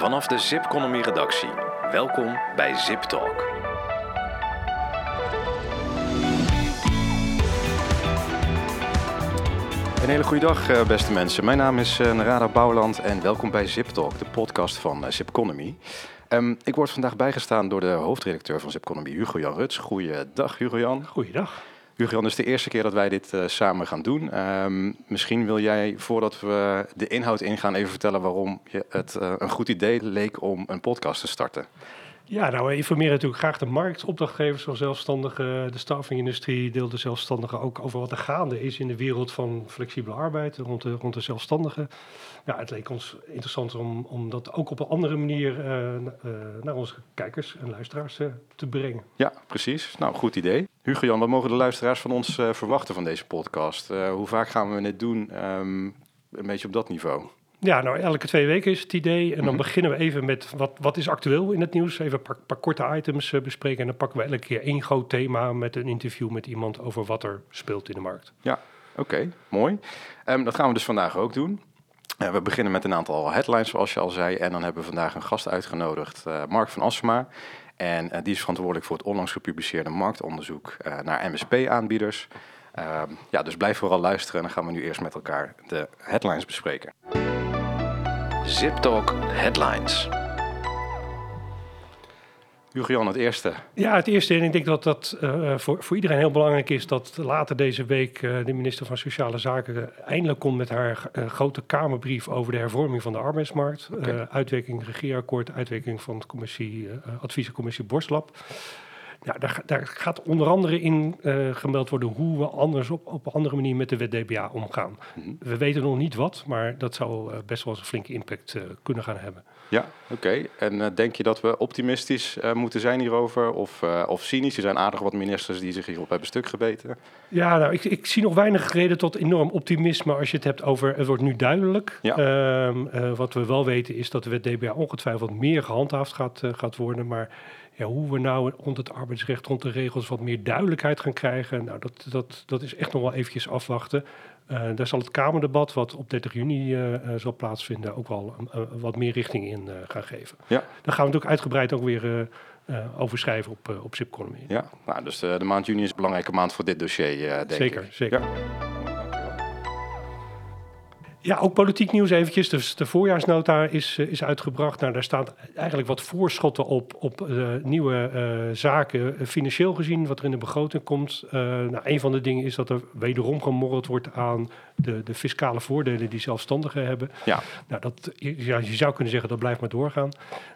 Vanaf de Zipconomy redactie. Welkom bij Zip Talk. Een hele goede dag, eh, beste mensen. Mijn naam is eh, Narada Bouwland en welkom bij Zip Talk, de podcast van eh, Zipconomy. Um, ik word vandaag bijgestaan door de hoofdredacteur van Zipconomy, Hugo-Jan Ruts. Goeiedag, Hugo-Jan. Goeiedag. Hugo-Jan, het is de eerste keer dat wij dit uh, samen gaan doen. Um, misschien wil jij, voordat we de inhoud ingaan, even vertellen waarom je het uh, een goed idee leek om een podcast te starten. Ja, nou, we informeren natuurlijk graag de markt, opdrachtgevers van zelfstandigen, de staffingindustrie, deel de zelfstandigen ook over wat er gaande is in de wereld van flexibele arbeid rond de, rond de zelfstandigen. Ja, het leek ons interessant om, om dat ook op een andere manier uh, uh, naar onze kijkers en luisteraars uh, te brengen. Ja, precies. Nou, goed idee. Hugo Jan, wat mogen de luisteraars van ons verwachten van deze podcast? hoe vaak gaan we dit doen? Um, een beetje op dat niveau. Ja, nou elke twee weken is het idee. En dan mm -hmm. beginnen we even met wat, wat is actueel in het nieuws. Even een paar, paar korte items uh, bespreken. En dan pakken we elke keer één groot thema met een interview met iemand over wat er speelt in de markt. Ja, oké, okay, mooi. Um, dat gaan we dus vandaag ook doen. Uh, we beginnen met een aantal headlines, zoals je al zei. En dan hebben we vandaag een gast uitgenodigd, uh, Mark van Assema. En die is verantwoordelijk voor het onlangs gepubliceerde marktonderzoek naar MSP-aanbieders. ja, dus blijf vooral luisteren. En dan gaan we nu eerst met elkaar de headlines bespreken. Zip Talk Headlines. Hugo-Jan, het eerste. Ja, het eerste. En ik denk dat dat uh, voor, voor iedereen heel belangrijk is... dat later deze week uh, de minister van Sociale Zaken... eindelijk komt met haar uh, grote Kamerbrief... over de hervorming van de arbeidsmarkt. Okay. uitwerking regeerakkoord, uitwerking van de commissie, adviescommissie Borstlab. Ja, daar, daar, gaat onder andere in uh, gemeld worden hoe we anders op, op een andere manier met de wet DBA omgaan. Mm -hmm. We weten nog niet wat, maar dat zou uh, best wel eens een flinke impact uh, kunnen gaan hebben. Ja, oké. Okay. En denk je dat we optimistisch moeten zijn hierover of, of cynisch? Er zijn aardig wat ministers die zich hierop hebben stuk gebeten. Ja, nou, ik, ik zie nog weinig reden tot enorm optimisme als je het hebt over het wordt nu duidelijk. Ja. Ehm, wat we wel weten is dat de wet DBA ongetwijfeld meer gehandhaafd gaat, gaat worden, maar ja, hoe we nou rond het arbeidsrecht, rond de regels wat meer duidelijkheid gaan krijgen, nou, dat, dat, dat is echt nog wel eventjes afwachten. Uh, daar zal het Kamerdebat, wat op 30 juni uh, uh, zal plaatsvinden, ook wel wat meer richting in gaan geven. Ja. Daar gaan we natuurlijk uitgebreid ook weer over schrijven op, op Zipconomy. Ja, nou, dus de maand juni is een belangrijke maand voor dit dossier, denk zeker, ik. Zeker, zeker. Ja, ook politiek nieuws eventjes. Dus de voorjaarsnota is, is uitgebracht. Nou, daar staat eigenlijk wat voorschotten op, op uh, nieuwe uh, zaken, financieel gezien, wat er in de begroting komt. Nou, een van de dingen is dat er wederom gemorreld wordt aan de, de fiscale voordelen die zelfstandigen hebben. Ja. Nou, dat, ja, je zou kunnen zeggen, dat blijft maar doorgaan.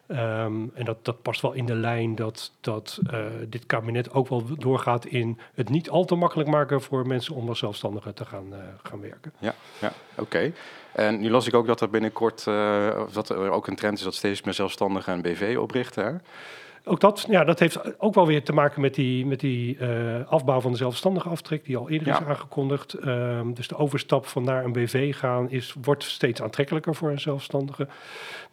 Um, en dat, dat past wel in de lijn dat, dat dit kabinet ook wel doorgaat in het niet al te makkelijk maken voor mensen om als zelfstandigen te gaan, gaan werken. Ja, ja oké. Okay. En nu las ik ook dat er binnenkort uh, dat er ook een trend is dat steeds meer zelfstandigen een BV oprichten. Hè? Ook dat, ja, dat heeft ook wel weer te maken met die, met die uh, afbouw van de zelfstandige aftrek, die al eerder ja. is aangekondigd. Uh, dus de overstap van naar een BV gaan is, wordt steeds aantrekkelijker voor een zelfstandige.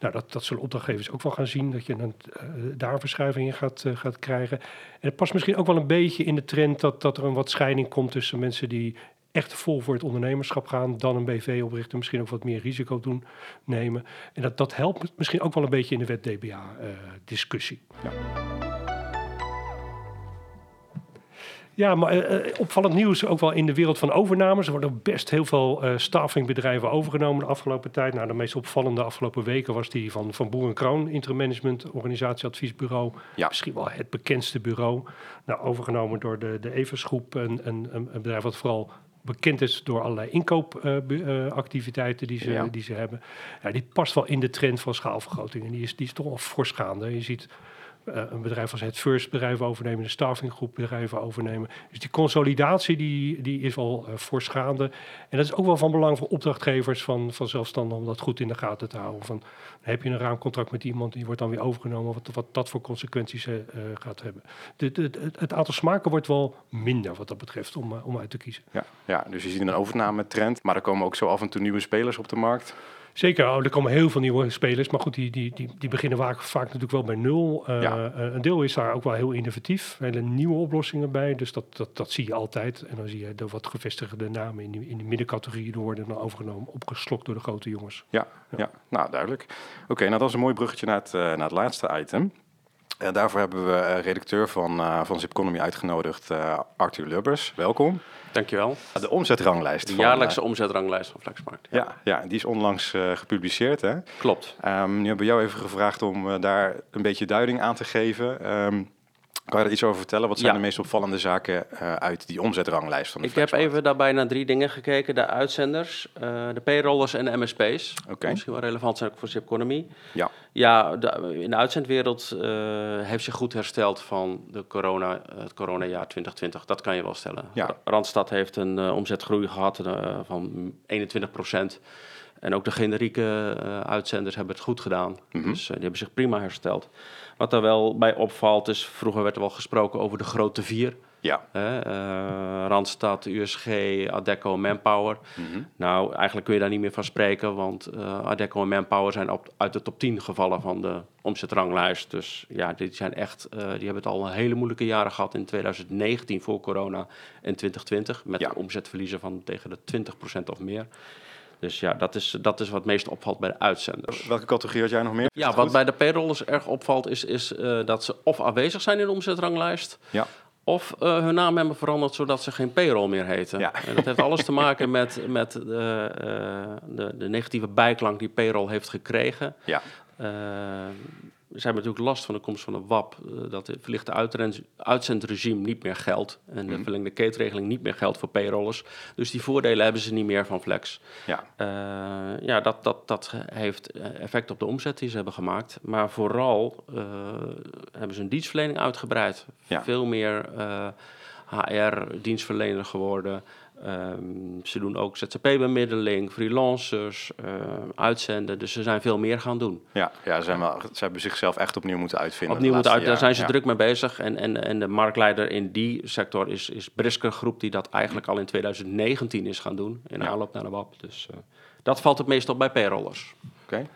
Nou, dat, dat zullen opdrachtgevers ook wel gaan zien, dat je een, uh, daar een verschuiving in gaat, gaat krijgen. En het past misschien ook wel een beetje in de trend dat, dat er een wat scheiding komt tussen mensen die echt vol voor het ondernemerschap gaan, dan een BV oprichten, misschien ook wat meer risico doen nemen. En dat, dat helpt misschien ook wel een beetje in de wet DBA-discussie. Uh, ja. Ja, maar uh, opvallend nieuws ook wel in de wereld van overnames. Er worden best heel veel uh, staffingbedrijven overgenomen de afgelopen tijd. Nou, de meest opvallende afgelopen weken was die van, van Boer en Kroon, interim management, organisatieadviesbureau. Ja. Misschien wel het bekendste bureau. Nou, overgenomen door de, de Eversgroep, een, een, een bedrijf wat vooral bekend is door allerlei inkoopactiviteiten uh, uh, die, ze, ja. die ze hebben. Ja, die past wel in de trend van schaalvergroting. En die is, die is toch wel fors gaande. Je ziet uh, een bedrijf als het First bedrijven overnemen, de staffinggroep bedrijven overnemen. Dus die consolidatie die, die is wel uh, fors gaande. En dat is ook wel van belang voor opdrachtgevers van, van zelfstandigen om dat goed in de gaten te houden. Van, heb je een raamcontract met iemand, die wordt dan weer overgenomen, wat, wat dat voor consequenties uh, gaat hebben. De, de, het aantal smaken wordt wel minder wat dat betreft om, om uit te kiezen. Ja, ja, dus je ziet een overnametrend, maar er komen ook zo af en toe nieuwe spelers op de markt. Zeker, oh, er komen heel veel nieuwe spelers. Maar goed, die, die, die, die beginnen vaak, vaak natuurlijk wel bij nul. Uh, Ja. eh, een deel is daar ook wel heel innovatief. Hele nieuwe oplossingen bij. Dus dat, dat, dat zie je altijd. En dan zie je de wat gevestigde namen in die, in middencategorie. Die worden dan overgenomen, opgeslokt door de grote jongens. Ja, ja. nou duidelijk. Oké, nou dat is een mooi bruggetje naar het, eh, naar het laatste item. Eh, daarvoor hebben we eh, redacteur van, eh van Zipconomy uitgenodigd, eh, Arthur Lubbers. Welkom. Dankjewel. De omzetranglijst. De jaarlijkse eh, omzetranglijst van Flexmarkt. ja, ja, die is onlangs eh, gepubliceerd. Hè? Klopt. Ehm, nu hebben we jou even gevraagd om eh, daar een beetje duiding aan te geven. Ehm, kan je er iets over vertellen? Wat zijn Ja. de meest opvallende zaken eh, uit die omzetranglijst van de Ik heb even daarbij naar drie dingen gekeken. De uitzenders, eh, de payrollers en de MSP's. Misschien wel relevant zijn ook voor Zipconomy. Ja. Ja, de- in de uitzendwereld eh, heeft zich goed hersteld van de corona, het coronajaar 2020. Dat kan je wel stellen. Ja. Randstad heeft een omzetgroei gehad eh, van 21 En ook de generieke eh, uitzenders hebben het goed gedaan. Mhm. Dus eh, die hebben zich prima hersteld. Wat daar wel bij opvalt is, vroeger werd er wel gesproken over de grote vier. Ja. Eh, Randstad, USG, Adecco en Manpower. Mhm. Nou, eigenlijk kun je daar niet meer van spreken, want Adecco en Manpower zijn op, uit de top 10 gevallen van de omzetranglijst. Dus ja, die, zijn echt, die hebben het al een hele moeilijke jaren gehad in 2019 voor corona en 2020. Met Ja. omzetverliezen van tegen de 20% of meer. Dus ja, dat is, dat is wat het meest opvalt bij de uitzenders. Welke categorie had jij nog meer? Ja, wat bij de payrollers erg opvalt is, is eh, dat ze of aanwezig zijn in de omzetranglijst... Ja. of eh, hun naam hebben veranderd zodat ze geen payroll meer heten. Ja. En dat heeft alles te maken met, met de, eh, de, de negatieve bijklank die payroll heeft gekregen. Ja. Ze hebben natuurlijk last van de komst van de WAP, eh, dat het verlichte uitzendregime niet meer geldt en de Mhm. verlengde keetregeling niet meer geldt voor payrollers. Dus die voordelen hebben ze niet meer van Flex. Ja. Eh, ja, dat, dat, dat heeft eh, effect op de omzet die ze hebben gemaakt. Maar vooral hebben ze een dienstverlening uitgebreid. Ja. Veel meer HR-dienstverlener geworden. Ehm, ze doen ook ZZP-bemiddeling, freelancers, eh, uitzenden. Dus ze zijn veel meer gaan doen. Ja, ja ze, zijn wel, ze hebben zichzelf echt opnieuw moeten uitvinden. Opnieuw moeten uit, daar zijn ze druk mee bezig. En, en, en de marktleider in die sector is, is Brisker Groep, die dat eigenlijk al in 2019 is gaan doen. In Ja. aanloop naar de WAP. Dus eh, dat valt het meest op bij payrollers. Oké.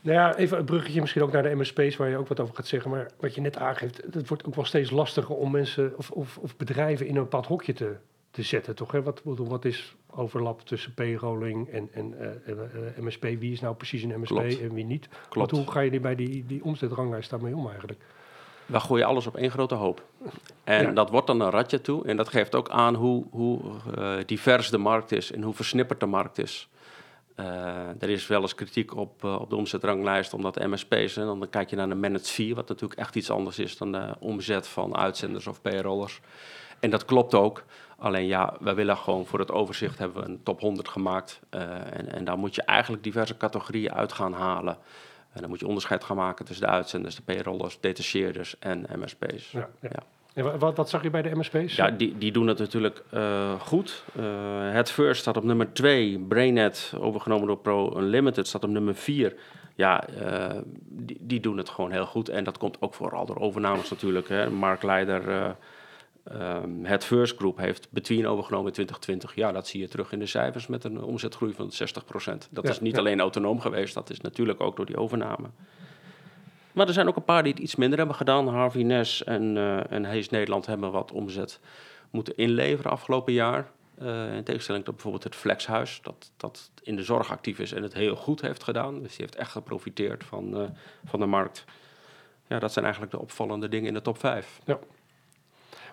Nou ja, even een bruggetje misschien ook naar de MSP's, waar je ook wat over gaat zeggen. Maar wat je net aangeeft, het wordt ook wel steeds lastiger om mensen of, of, of bedrijven in een bepaald hokje te, te zetten, toch? Hè? Wat, wat- is overlap tussen payrolling en, en eh, eh, MSP? Wie is nou precies een MSP Klopt. en wie niet? Klopt. Want hoe ga je die bij die, die omzetranglijst daarmee om eigenlijk? We gooien alles op één grote hoop. En Ja. dat wordt dan een ratje toe. En dat geeft ook aan hoe, hoe eh, divers de markt is en hoe versnipperd de markt is. Er is wel eens kritiek op, op de omzetranglijst, omdat de MSP's, en dan kijk je naar de managed fee, wat natuurlijk echt iets anders is dan de omzet van uitzenders of payrollers. En dat klopt ook. Alleen ja, we willen gewoon voor het overzicht hebben we een top 100 gemaakt. Eh, en, en daar moet je eigenlijk diverse categorieën uit gaan halen. En dan moet je onderscheid gaan maken tussen de uitzenders, de payrollers, detacheerders en MSP's. Ja, ja. Ja. En wa- wat, wat zag je bij de MSP's? Ja, die, die doen het natuurlijk eh, goed. Eh het First staat op nummer 2. Brainet, overgenomen door Pro Unlimited, staat op nummer 4. Ja, die, die doen het gewoon heel goed. En dat komt ook vooral door overnames natuurlijk. Hè. Ehm, het First Group heeft Between overgenomen in 2020. Ja, dat zie je terug in de cijfers met een omzetgroei van 60%. Dat Ja, is niet ja. alleen autonoom geweest, dat is natuurlijk ook door die overname. Maar er zijn ook een paar die het iets minder hebben gedaan. Harvey Nes en, eh en Hees Nederland hebben wat omzet moeten inleveren afgelopen jaar. Eh, in tegenstelling tot bijvoorbeeld het Flexhuis, dat, dat in de zorg actief is en het heel goed heeft gedaan. Dus die heeft echt geprofiteerd van, eh, van de markt. Ja, dat zijn eigenlijk de opvallende dingen in de top 5.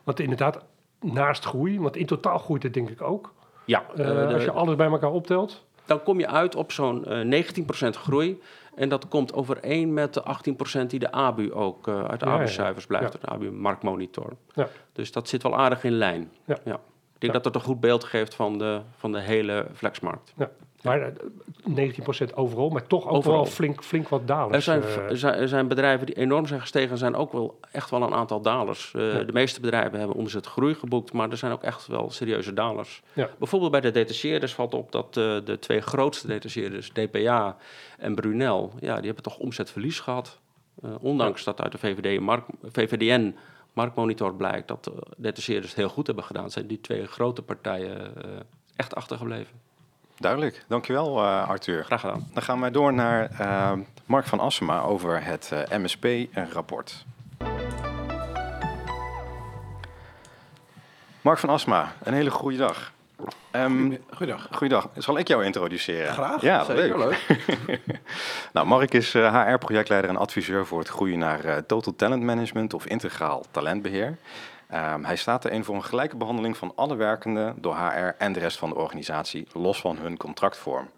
Want inderdaad, naast groei, want in totaal groeit het denk ik ook. Ja, Eh, eh, de- als je alles bij elkaar optelt. dan kom je uit op zo'n eh 19% groei. En dat komt overeen met de 18% die de ABU ook eh, uit de Ja, ja, ja. ABU-cijfers blijft, Ja. de ABU-marktmonitor. Ja. Dus dat zit wel aardig in lijn. Ja. Ik denk Ja. dat het een goed beeld geeft van de, van de hele flexmarkt. Maar eh, 19% overal, maar toch ook Overal. wel flink, flink wat dalers. Er zijn, eh. er, zijn, er zijn bedrijven die enorm zijn gestegen. Er zijn ook wel echt wel een aantal dalers. Eh, Ja. De meeste bedrijven hebben omzetgroei geboekt, maar er zijn ook echt wel serieuze dalers. Ja. Bijvoorbeeld bij de detacheerders valt op dat eh, de twee grootste detacheerders, DPA en Brunel, ja, die hebben toch omzetverlies gehad. Eh, ondanks dat uit de VVD mark, VVDN marktmonitor blijkt dat de detacheerders het heel goed hebben gedaan, zijn die twee grote partijen eh, echt achtergebleven. Duidelijk. Dankjewel uh, Arthur. Graag gedaan. Dan gaan wij door naar uh, Mark van Assema over het uh, MSP-rapport. Mark van Asma, een hele goede dag. Um, Goeiedag. Goeiedag. Zal ik jou introduceren? Graag. Ja, Zeker, leuk. leuk. nou, Mark is HR-projectleider en adviseur voor het groeien naar uh, Total Talent Management of integraal talentbeheer. Um, hij staat er een voor een gelijke behandeling van alle werkenden door HR en de rest van de organisatie, los van hun contractvorm.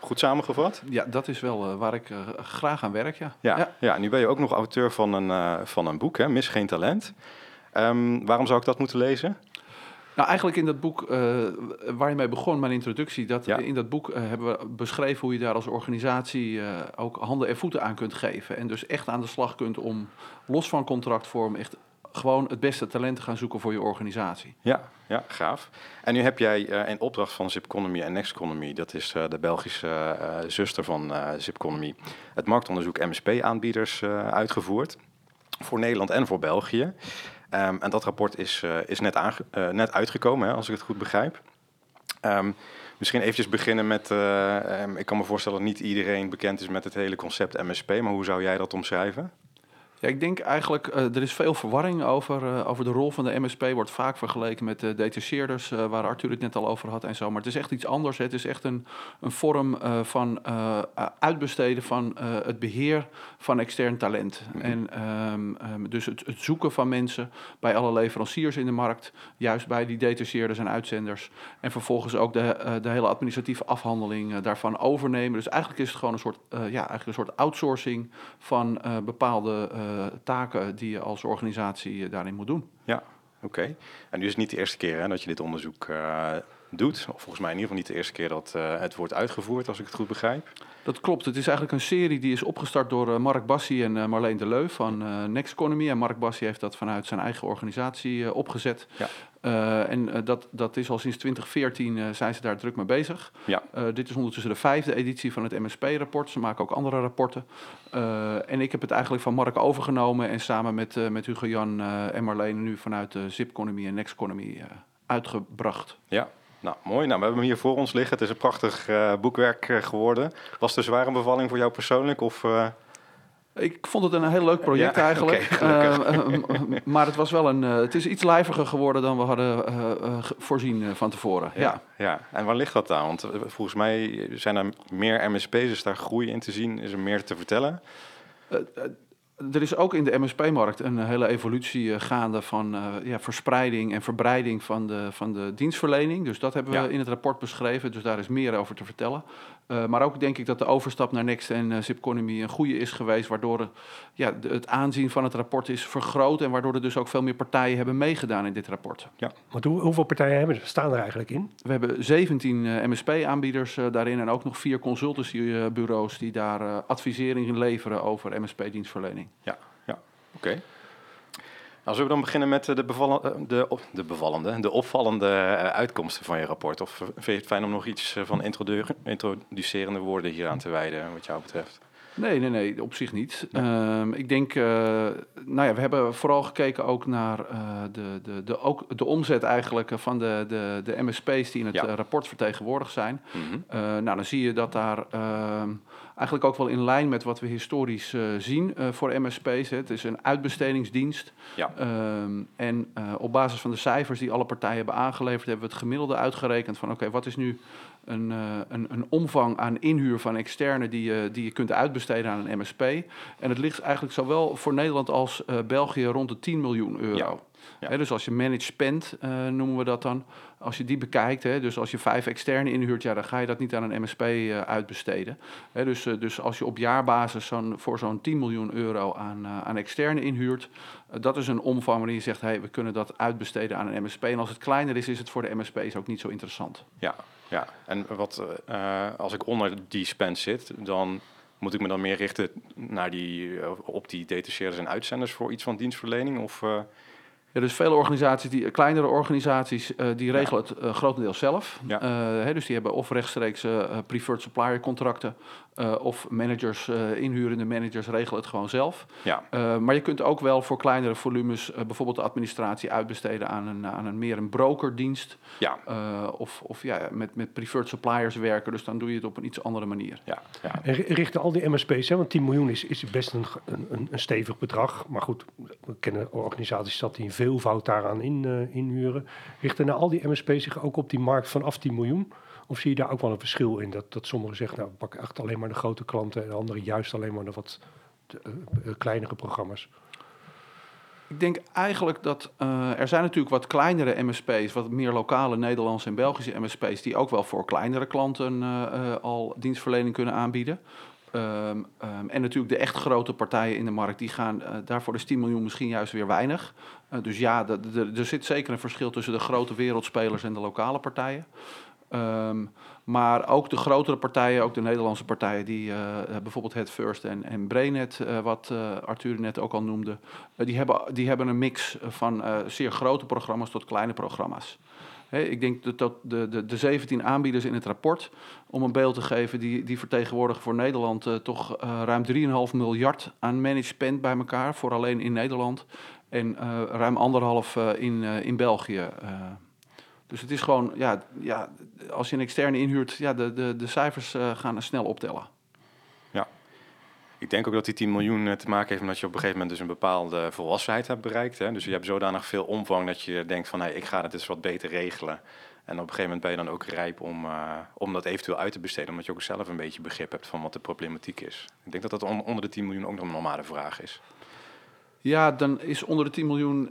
Goed samengevat? Ja, dat is wel uh, waar ik graag aan werk, ja. Ja, ja. ja. nu ben je ook nog auteur van een, van een boek, hè, Mis Geen Talent. Um, waarom zou ik dat moeten lezen? Nou, eigenlijk in dat boek uh, waar je mee begon, mijn introductie, dat, ja. in dat boek uh, hebben we beschreven hoe je daar als organisatie uh, ook handen en voeten aan kunt geven. En dus echt aan de slag kunt om los van contractvorm echt gewoon het beste talent gaan zoeken voor je organisatie. Ja, ja gaaf. En nu heb jij in opdracht van Zipconomy en Nextconomy, dat is de Belgische zuster van Zipconomy, het marktonderzoek MSP-aanbieders uitgevoerd. Voor Nederland en voor België. Um, en dat rapport is, is net, net uitgekomen, hè, als ik het goed begrijp. Um, misschien eventjes beginnen met, um, ik kan me voorstellen dat niet iedereen bekend is met het hele concept MSP, maar hoe zou jij dat omschrijven? Ja, ik denk eigenlijk, uh, er is veel verwarring over, uh, over de rol van de MSP. Wordt vaak vergeleken met de detacheerders, uh, waar Arthur het net al over had en zo. Maar het is echt iets anders. Het is echt een, een vorm van uitbesteden van het beheer van extern talent. Mm -hmm. En um, um, dus het, het, zoeken van mensen bij alle leveranciers in de markt. Juist bij die detacheerders en uitzenders. En vervolgens ook de, de hele administratieve afhandeling daarvan overnemen. Dus eigenlijk is het gewoon een soort, ja, eigenlijk een soort outsourcing van bepaalde taken die je als organisatie uh, daarin moet doen. Ja, oké. Okay. En nu is het niet de eerste keer hè, dat je dit onderzoek uh, doet. Of volgens mij in ieder geval niet de eerste keer dat het wordt uitgevoerd, als ik het goed begrijp. Dat klopt. Het is eigenlijk een serie die is opgestart door Mark Bassi en Marleen de Leu van Nextconomy. En Mark Bassi heeft dat vanuit zijn eigen organisatie opgezet. Ja. Uh, en uh, dat, dat is al sinds 2014 uh, zijn ze daar druk mee bezig. Ja. dit is ondertussen de vijfde editie van het MSP-rapport. Ze maken ook andere rapporten. en ik heb het eigenlijk van Mark overgenomen en samen met, met Hugo Jan en Marleen nu vanuit de Zipconomy en Nextconomy uitgebracht. Ja, nou, mooi. Nou, we hebben hem hier voor ons liggen. Het is een prachtig boekwerk geworden. Was het een zware bevalling voor jou persoonlijk? Of, ik vond het een heel leuk project ja, eigenlijk. Okay, uh, maar het was wel een. Uh, het is iets lijviger geworden dan we hadden voorzien van tevoren. Ja, ja, ja. En waar ligt dat aan? Want volgens mij zijn er meer MSP's, is daar groei in te zien? Is er meer te vertellen? er is ook in de MSP-markt een hele evolutie gaande van uh, ja, verspreiding en verbreiding van de, van de dienstverlening. Dus dat hebben we ja. in het rapport beschreven, dus daar is meer over te vertellen. Uh, maar ook denk ik dat de overstap naar Next en uh, Zipconomy een goede is geweest, waardoor het, ja, de, het aanzien van het rapport is vergroot en waardoor er dus ook veel meer partijen hebben meegedaan in dit rapport. Ja. Want hoe, hoeveel partijen hebben, staan er eigenlijk in? We hebben 17 MSP-aanbieders daarin en ook nog vier consultancybureaus die daar advisering in leveren over MSP-dienstverlening. Ja, ja. oké. Okay. Nou, zullen we dan beginnen met de, bevallen, de, de bevallende, de opvallende uitkomsten van je rapport? Of vind je het fijn om nog iets van introducerende woorden hier aan te wijden, wat jou betreft? Nee, nee, nee, op zich niet. Um, ik denk, uh, nou ja, we hebben vooral gekeken ook naar uh, de, de, de, ook de omzet eigenlijk van de, de, de MSP's die in het ja. rapport vertegenwoordigd zijn. Mm -hmm. uh, nou, dan zie je dat daar eigenlijk ook wel in lijn met wat we historisch zien voor MSP's. Hè. Het is een uitbestedingsdienst. Ja. Um, en op basis van de cijfers die alle partijen hebben aangeleverd, hebben we het gemiddelde uitgerekend van oké, okay, wat is nu een, een, een, omvang aan inhuur van externe die je, die je kunt uitbesteden aan een MSP. En het ligt eigenlijk zowel voor Nederland als België rond de 10 miljoen euro. Ja. Ja. He, dus als je managed spend, uh, noemen we dat dan, als je die bekijkt, hè, dus als je vijf externe inhuurt, ja, dan ga je dat niet aan een MSP uh, uitbesteden. He, dus, uh, dus als je op jaarbasis zo'n, voor zo'n 10 miljoen euro aan, aan externe inhuurt, dat is een omvang waarin je zegt, hey, we kunnen dat uitbesteden aan een MSP. En als het kleiner is, is het voor de MSP's ook niet zo interessant. Ja, ja. en wat, als ik onder die spend zit, dan moet ik me dan meer richten naar die, op die detacheerders en uitzenders voor iets van dienstverlening? Of... Ja, dus vele organisaties, die, kleinere organisaties, uh, die regelen het uh, grotendeels zelf. Ja. Hè, dus die hebben of rechtstreeks preferred supplier contracten of managers, inhurende managers regelen het gewoon zelf. Ja. maar je kunt ook wel voor kleinere volumes bijvoorbeeld de administratie uitbesteden aan een, aan een meer een brokerdienst. Ja. of of ja, met, met preferred suppliers werken. Dus dan doe je het op een iets andere manier. Ja. ja. En richten al die MSP's, hè, want 10 miljoen is, is best een, een, een stevig bedrag. Maar goed, we kennen organisaties dat die veelvoud daaraan in, uh, inhuren. Richten al die MSP's zich ook op die markt vanaf 10 miljoen? Of zie je daar ook wel een verschil in? Dat, dat sommigen zeggen, nou, pak echt alleen maar de grote klanten... en anderen juist alleen maar de wat uh, kleinere programma's. Ik denk eigenlijk dat er zijn natuurlijk wat kleinere MSP's, wat meer lokale Nederlandse en Belgische MSP's, die ook wel voor kleinere klanten al dienstverlening kunnen aanbieden. Um, um, en natuurlijk de echt grote partijen in de markt, die gaan daarvoor de 10 miljoen misschien juist weer weinig. Uh, dus ja, er zit zeker een verschil tussen de grote wereldspelers en de lokale partijen. Um, maar ook de grotere partijen, ook de Nederlandse partijen, die uh, bijvoorbeeld Het First en, en Brainet, wat uh, Arthur net ook al noemde, die, hebben, die hebben een mix van zeer grote programma's tot kleine programma's. Ik denk dat de, de, de 17 aanbieders in het rapport, om een beeld te geven, die, die vertegenwoordigen voor Nederland toch ruim 3,5 miljard aan managed spend bij elkaar, voor alleen in Nederland. En ruim anderhalf in, in België. Dus het is gewoon, ja, ja als je een externe inhuurt, ja, de, de, de cijfers gaan snel optellen. Ja. Ik denk ook dat die 10 miljoen eh, te maken heeft met je op een gegeven moment dus een bepaalde volwassenheid hebt bereikt. Hè? Dus je hebt zodanig veel omvang dat je denkt van, hey, ik ga het dus wat beter regelen. En op een gegeven moment ben je dan ook rijp om, om dat eventueel uit te besteden, omdat je ook zelf een beetje begrip hebt van wat de problematiek is. Ik denk dat dat on onder de 10 miljoen ook nog een normale vraag is. Ja, dan is onder de 10 miljoen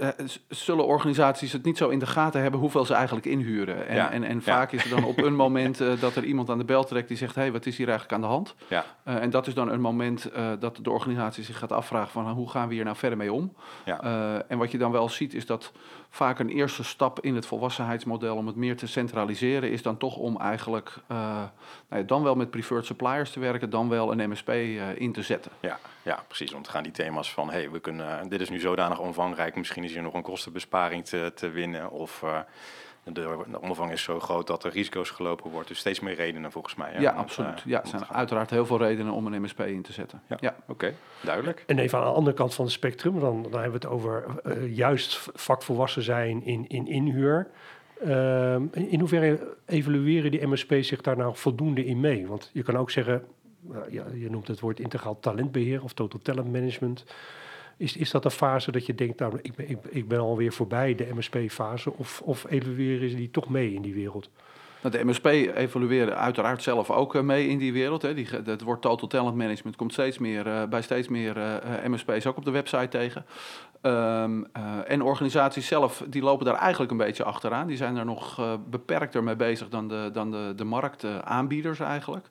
uh, zullen organisaties het niet zo in de gaten hebben hoeveel ze eigenlijk inhuren. En, Ja, en, en ja. vaak is er dan op een moment uh, dat er iemand aan de bel trekt die zegt: hé, hey, wat is hier eigenlijk aan de hand? Ja, Uh, en dat is dan een moment dat de organisatie zich gaat afvragen van hoe gaan we hier nou verder mee om? en wat je dan wel ziet is dat vaak een eerste stap in het volwassenheidsmodel om het meer te centraliseren is dan toch om eigenlijk uh, nou ja, dan wel met preferred suppliers te werken, dan wel een MSP uh, in te zetten. ja, ja, precies. Want gaan die thema's van, hey, we kunnen, dit is nu zodanig omvangrijk, misschien is hier nog een kostenbesparing te, te winnen. Of uh, de, de omvang is zo groot dat er risico's gelopen wordt. Dus steeds meer redenen volgens mij. hè, Ja, het, absoluut. eh, Ja, er zijn uiteraard heel veel redenen om een MSP in te zetten. Ja. ja. Oké, duidelijk. En even aan de andere kant van het spectrum, dan, dan hebben we het over eh, juist vakvolwassen zijn in, in inhuur. Ehm, in hoeverre evalueren die MSP's zich daar nou voldoende in mee? Want je kan ook zeggen, nou, ja, je noemt het woord integraal talentbeheer of total talent management. Is, is dat een fase dat je denkt, nou, ik ben, ik, ik ben alweer voorbij de MSP-fase? Of, of evalueren ze die toch mee in die wereld? Nou, de MSP evalueren uiteraard zelf ook eh, mee in die wereld. Hè. Die, het woord total talent management komt steeds meer, eh, bij steeds meer eh, eh, MSP's ook op de website tegen. Ehm, eh, en organisaties zelf, die lopen daar eigenlijk een beetje achteraan. Die zijn er nog beperkter mee bezig dan de, dan de, de marktaanbieders eigenlijk.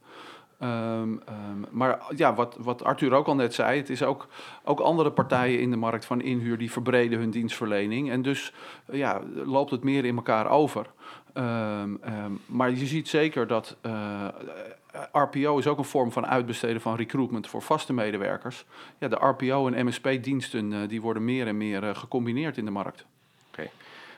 Ehm, ehm, maar ja, wat, wat Arthur ook al net zei, het is ook, ook andere partijen in de markt van inhuur die verbreden hun dienstverlening. En dus eh, ja, loopt het meer in elkaar over. Ehm, maar je ziet zeker dat eh, RPO is ook een vorm van uitbesteden van recruitment voor vaste medewerkers. Ja, de RPO en MSP-diensten eh, die worden meer en meer eh, gecombineerd in de markt.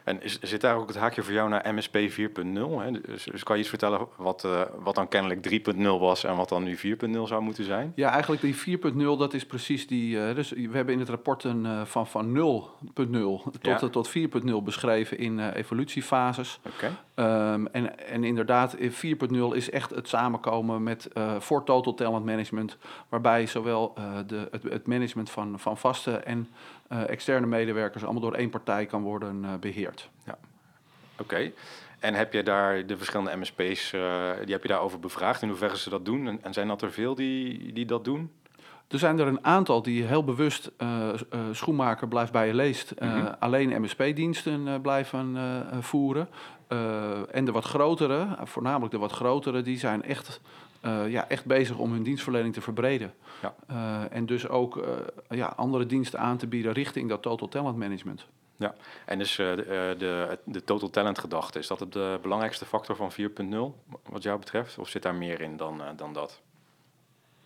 En is, zit daar ook het haakje voor jou naar MSP 4.0? hè? Dus, dus kan je iets vertellen wat, eh, wat dan kennelijk 3.0 was en wat dan nu 4.0 zou moeten zijn? Ja, eigenlijk die 4.0, dat is precies die. eh, dus we hebben in het rapport een eh, van, van 0.0 tot, Ja. tot 4.0 beschreven in evolutiefases. Oké, Ehm, en, en inderdaad, eh, 4.0 is echt het samenkomen met eh, voor Total Talent Management, waarbij zowel eh, de, het, het management van, van vaste en eh, externe medewerkers allemaal door één partij kan worden eh, beheerd. oké. En heb je daar de verschillende MSP's, eh, die heb je daarover bevraagd in hoeverre ze dat doen? En, en zijn dat er veel die, die dat doen? Er zijn er een aantal die heel bewust eh, eh, schoenmaker blijft bij je leest, eh, Mhm. alleen MSP-diensten eh, blijven eh, eh, voeren. Eh, en de wat grotere, eh, voornamelijk de wat grotere, die zijn echt, eh, ja, echt bezig om hun dienstverlening te verbreden. Ja. En dus ook ja, andere diensten aan te bieden richting dat total talent management. En dus de, de, de total talent gedachte, is dat het de belangrijkste factor van 4.0 wat jou betreft? Of zit daar meer in dan, dan dat?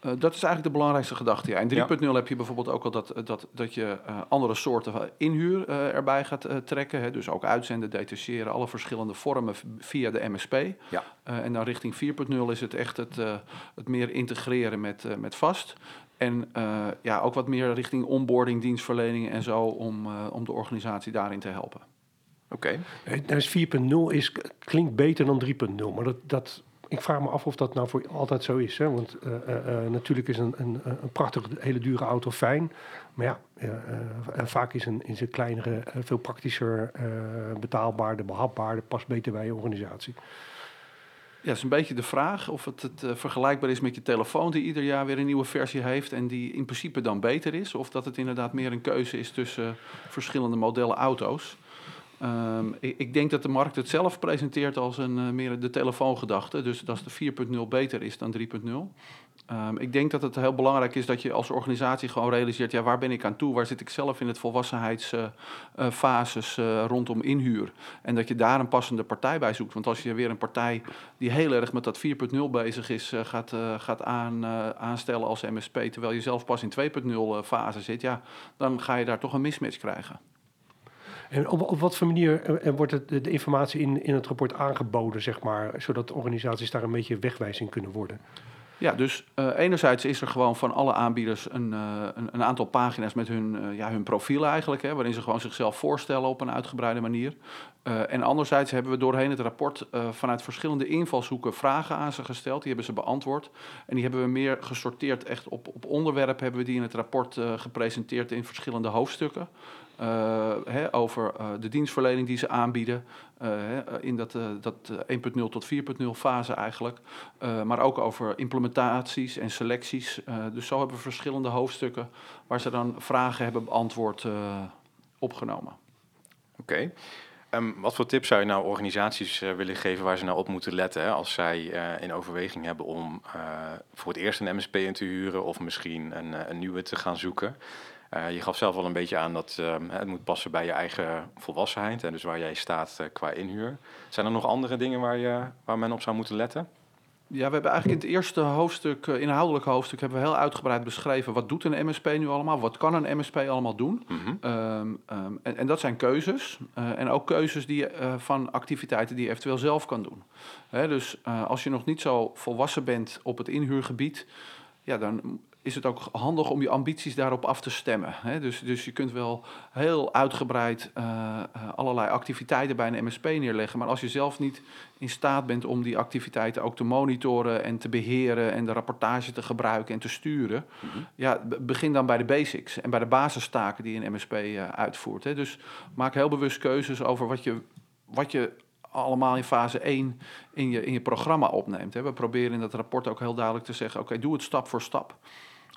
Uh, dat is eigenlijk de belangrijkste gedachte. Ja. In 3.0 Ja. heb je bijvoorbeeld ook al dat, dat, dat je uh, andere soorten van inhuur uh, erbij gaat trekken. Hè. Dus ook uitzenden, detacheren, alle verschillende vormen via de MSP. Ja. en dan richting 4.0 is het echt het, het meer integreren met, met vast. En ja, ook wat meer richting onboarding, dienstverlening en zo om, om de organisatie daarin te helpen. Oké. Okay. Dus 4.0 is, klinkt beter dan 3.0, maar dat, dat ik vraag me af of dat nou voor altijd zo is. Hè? Want uh, uh, natuurlijk is een, een, een prachtige, hele dure auto fijn. Maar ja, vaak is een, is kleinere, veel praktischer, betaalbaarder, behapbaarder, past beter bij je organisatie. Ja, dat is een beetje de vraag of het, het vergelijkbaar is met je telefoon die ieder jaar weer een nieuwe versie heeft en die in principe dan beter is. Of dat het inderdaad meer een keuze is tussen verschillende modellen auto's. Um, ik, denk dat de markt het zelf presenteert als een uh, meer de telefoongedachte. Dus dat de 4.0 beter is dan 3.0. Um, ik denk dat het heel belangrijk is dat je als organisatie gewoon realiseert... ja, waar ben ik aan toe? Waar zit ik zelf in het volwassenheidsfases uh, uh, rondom inhuur? En dat je daar een passende partij bij zoekt. Want als je weer een partij die heel erg met dat 4.0 bezig is... gaat, gaat aan, aanstellen als MSP... terwijl je zelf pas in 2.0 fase zit... ja, dan ga je daar toch een mismatch krijgen. En op, op wat voor manier uh, wordt het, de informatie in, in het rapport aangeboden, zeg maar, zodat organisaties daar een beetje wegwijzing kunnen worden? Ja, dus uh, enerzijds is er gewoon van alle aanbieders een, een, aantal pagina's met hun, ja, hun profiel eigenlijk, hè, waarin ze gewoon zichzelf voorstellen op een uitgebreide manier. en anderzijds hebben we doorheen het rapport vanuit verschillende invalshoeken vragen aan ze gesteld. Die hebben ze beantwoord. En die hebben we meer gesorteerd echt op, op onderwerp hebben we die in het rapport gepresenteerd in verschillende hoofdstukken. Uh, hè, over uh, de dienstverlening die ze aanbieden. Uh, in dat, dat 1.0 tot 4.0 fase eigenlijk. maar ook over implementaties en selecties. dus zo hebben we verschillende hoofdstukken waar ze dan vragen hebben beantwoord opgenomen. Oké. Um, wat voor tips zou je nou organisaties willen geven waar ze nou op moeten letten hè, als zij in overweging hebben om voor het eerst een MSP in te huren of misschien een, een nieuwe te gaan zoeken? Uh, je gaf zelf al een beetje aan dat uh, het moet passen bij je eigen volwassenheid en dus waar jij staat uh, qua inhuur. Zijn er nog andere dingen waar, je, waar men op zou moeten letten? Ja, we hebben eigenlijk in het eerste hoofdstuk, inhoudelijk hoofdstuk, hebben we heel uitgebreid beschreven wat doet een MSP nu allemaal, wat kan een MSP allemaal doen. Mm -hmm. um, um, en, en, dat zijn keuzes en ook keuzes die, van activiteiten die je eventueel zelf kan doen. Hè, dus als je nog niet zo volwassen bent op het inhuurgebied, ja, dan is het ook handig om je ambities daarop af te stemmen. Hè? Dus, dus je kunt wel heel uitgebreid uh, allerlei activiteiten bij een MSP neerleggen. Maar als je zelf niet in staat bent om die activiteiten ook te monitoren en te beheren en de rapportage te gebruiken en te sturen, mm -hmm. ja, begin dan bij de basics en bij de basistaken die een MSP uh, uitvoert. Hè? Dus maak heel bewust keuzes over wat je, wat je allemaal in fase 1 in je, in je programma opneemt. Hè. We proberen in dat rapport ook heel duidelijk te zeggen: oké, okay, doe het stap voor stap.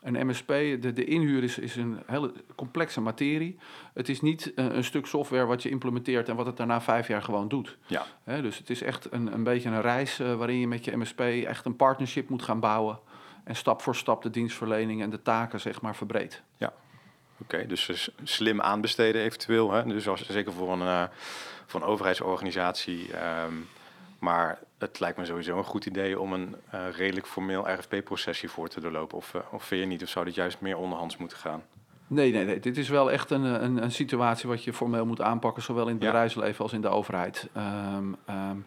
Een MSP, de, de inhuur is, is een hele complexe materie. Het is niet een, een, stuk software wat je implementeert en wat het daarna vijf jaar gewoon doet. Ja. He, dus het is echt een, een beetje een reis uh, waarin je met je MSP echt een partnership moet gaan bouwen. En stap voor stap de dienstverlening en de taken zeg maar verbreedt. Ja, oké. Okay, dus slim aanbesteden eventueel. Hè? Dus als, zeker voor een, uh, voor een overheidsorganisatie. Um, maar het lijkt me sowieso een goed idee om een uh, redelijk formeel RFP-proces hiervoor te doorlopen. Of, uh, of vind je niet, of zou dit juist meer onderhands moeten gaan? Nee, nee, nee. Dit is wel echt een, een, een situatie wat je formeel moet aanpakken, zowel in het bedrijfsleven als in de overheid. Um, um,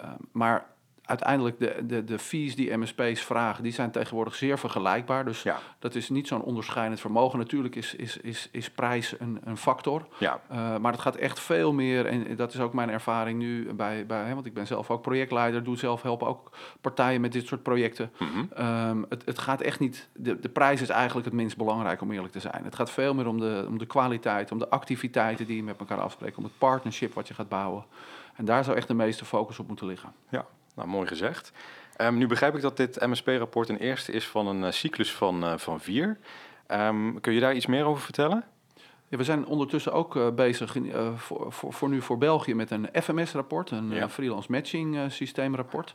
um, maar uiteindelijk de, de, de fees die MSP's vragen, die zijn tegenwoordig zeer vergelijkbaar. Dus ja. dat is niet zo'n onderscheidend vermogen. Natuurlijk is, is, is, is prijs een, een factor. Ja. Uh, maar het gaat echt veel meer, en dat is ook mijn ervaring nu bij, bij hè, want ik ben zelf ook projectleider, doe zelf helpen ook partijen met dit soort projecten. Mm -hmm. um, het, het gaat echt niet, de, de prijs is eigenlijk het minst belangrijk om eerlijk te zijn. Het gaat veel meer om de, om de kwaliteit, om de activiteiten die je met elkaar afspreekt, om het partnership wat je gaat bouwen. En daar zou echt de meeste focus op moeten liggen. Ja. Nou, mooi gezegd. Um, nu begrijp ik dat dit MSP-rapport een eerste is van een uh, cyclus van, uh, van vier. Um, kun je daar iets meer over vertellen? Ja, we zijn ondertussen ook uh, bezig voor, voor, voor, nu voor België met een FMS-rapport, een ja. freelance matching systeemrapport.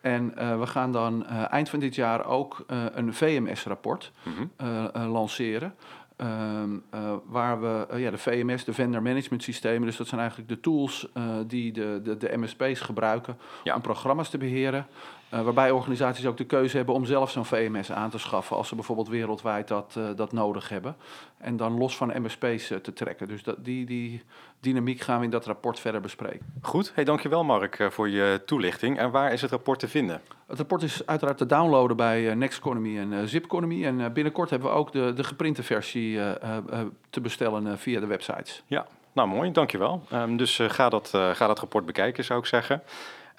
En we gaan dan eind van dit jaar ook een VMS-rapport mm -hmm. lanceren. Um, uh, waar we uh, ja, de VMS, de vendor management systemen, dus dat zijn eigenlijk de tools uh, die de, de, de MSP's gebruiken ja. om programma's te beheren. Waarbij organisaties ook de keuze hebben om zelf zo'n VMS aan te schaffen. Als ze bijvoorbeeld wereldwijd dat, dat nodig hebben. En dan los van MSP's te trekken. Dus dat, die, die dynamiek gaan we in dat rapport verder bespreken. Goed, hey, dankjewel Mark voor je toelichting. En waar is het rapport te vinden? Het rapport is uiteraard te downloaden bij Nexteconomy en Zipconomy. En binnenkort hebben we ook de, de geprinte versie te bestellen via de websites. Ja, nou mooi, dankjewel. Um, dus ga, dat, ga dat rapport bekijken, zou ik zeggen.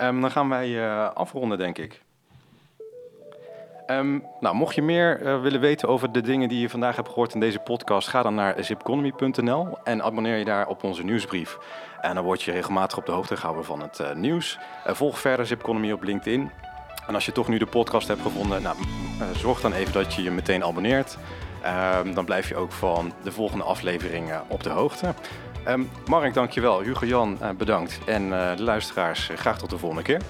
Um, dan gaan wij uh, afronden, denk ik. Um, nou, mocht je meer willen weten over de dingen die je vandaag hebt gehoord in deze podcast, ga dan naar zipconomy.nl en abonneer je daar op onze nieuwsbrief. En dan word je regelmatig op de hoogte gehouden van het nieuws. volg verder Zipconomy op LinkedIn. En als je toch nu de podcast hebt gevonden, nou, zorg dan even dat je je meteen abonneert. dan blijf je ook van de volgende afleveringen op de hoogte. Um, Mark, dankjewel. Hugo Jan, uh, bedankt. En uh, de luisteraars, uh, graag tot de volgende keer.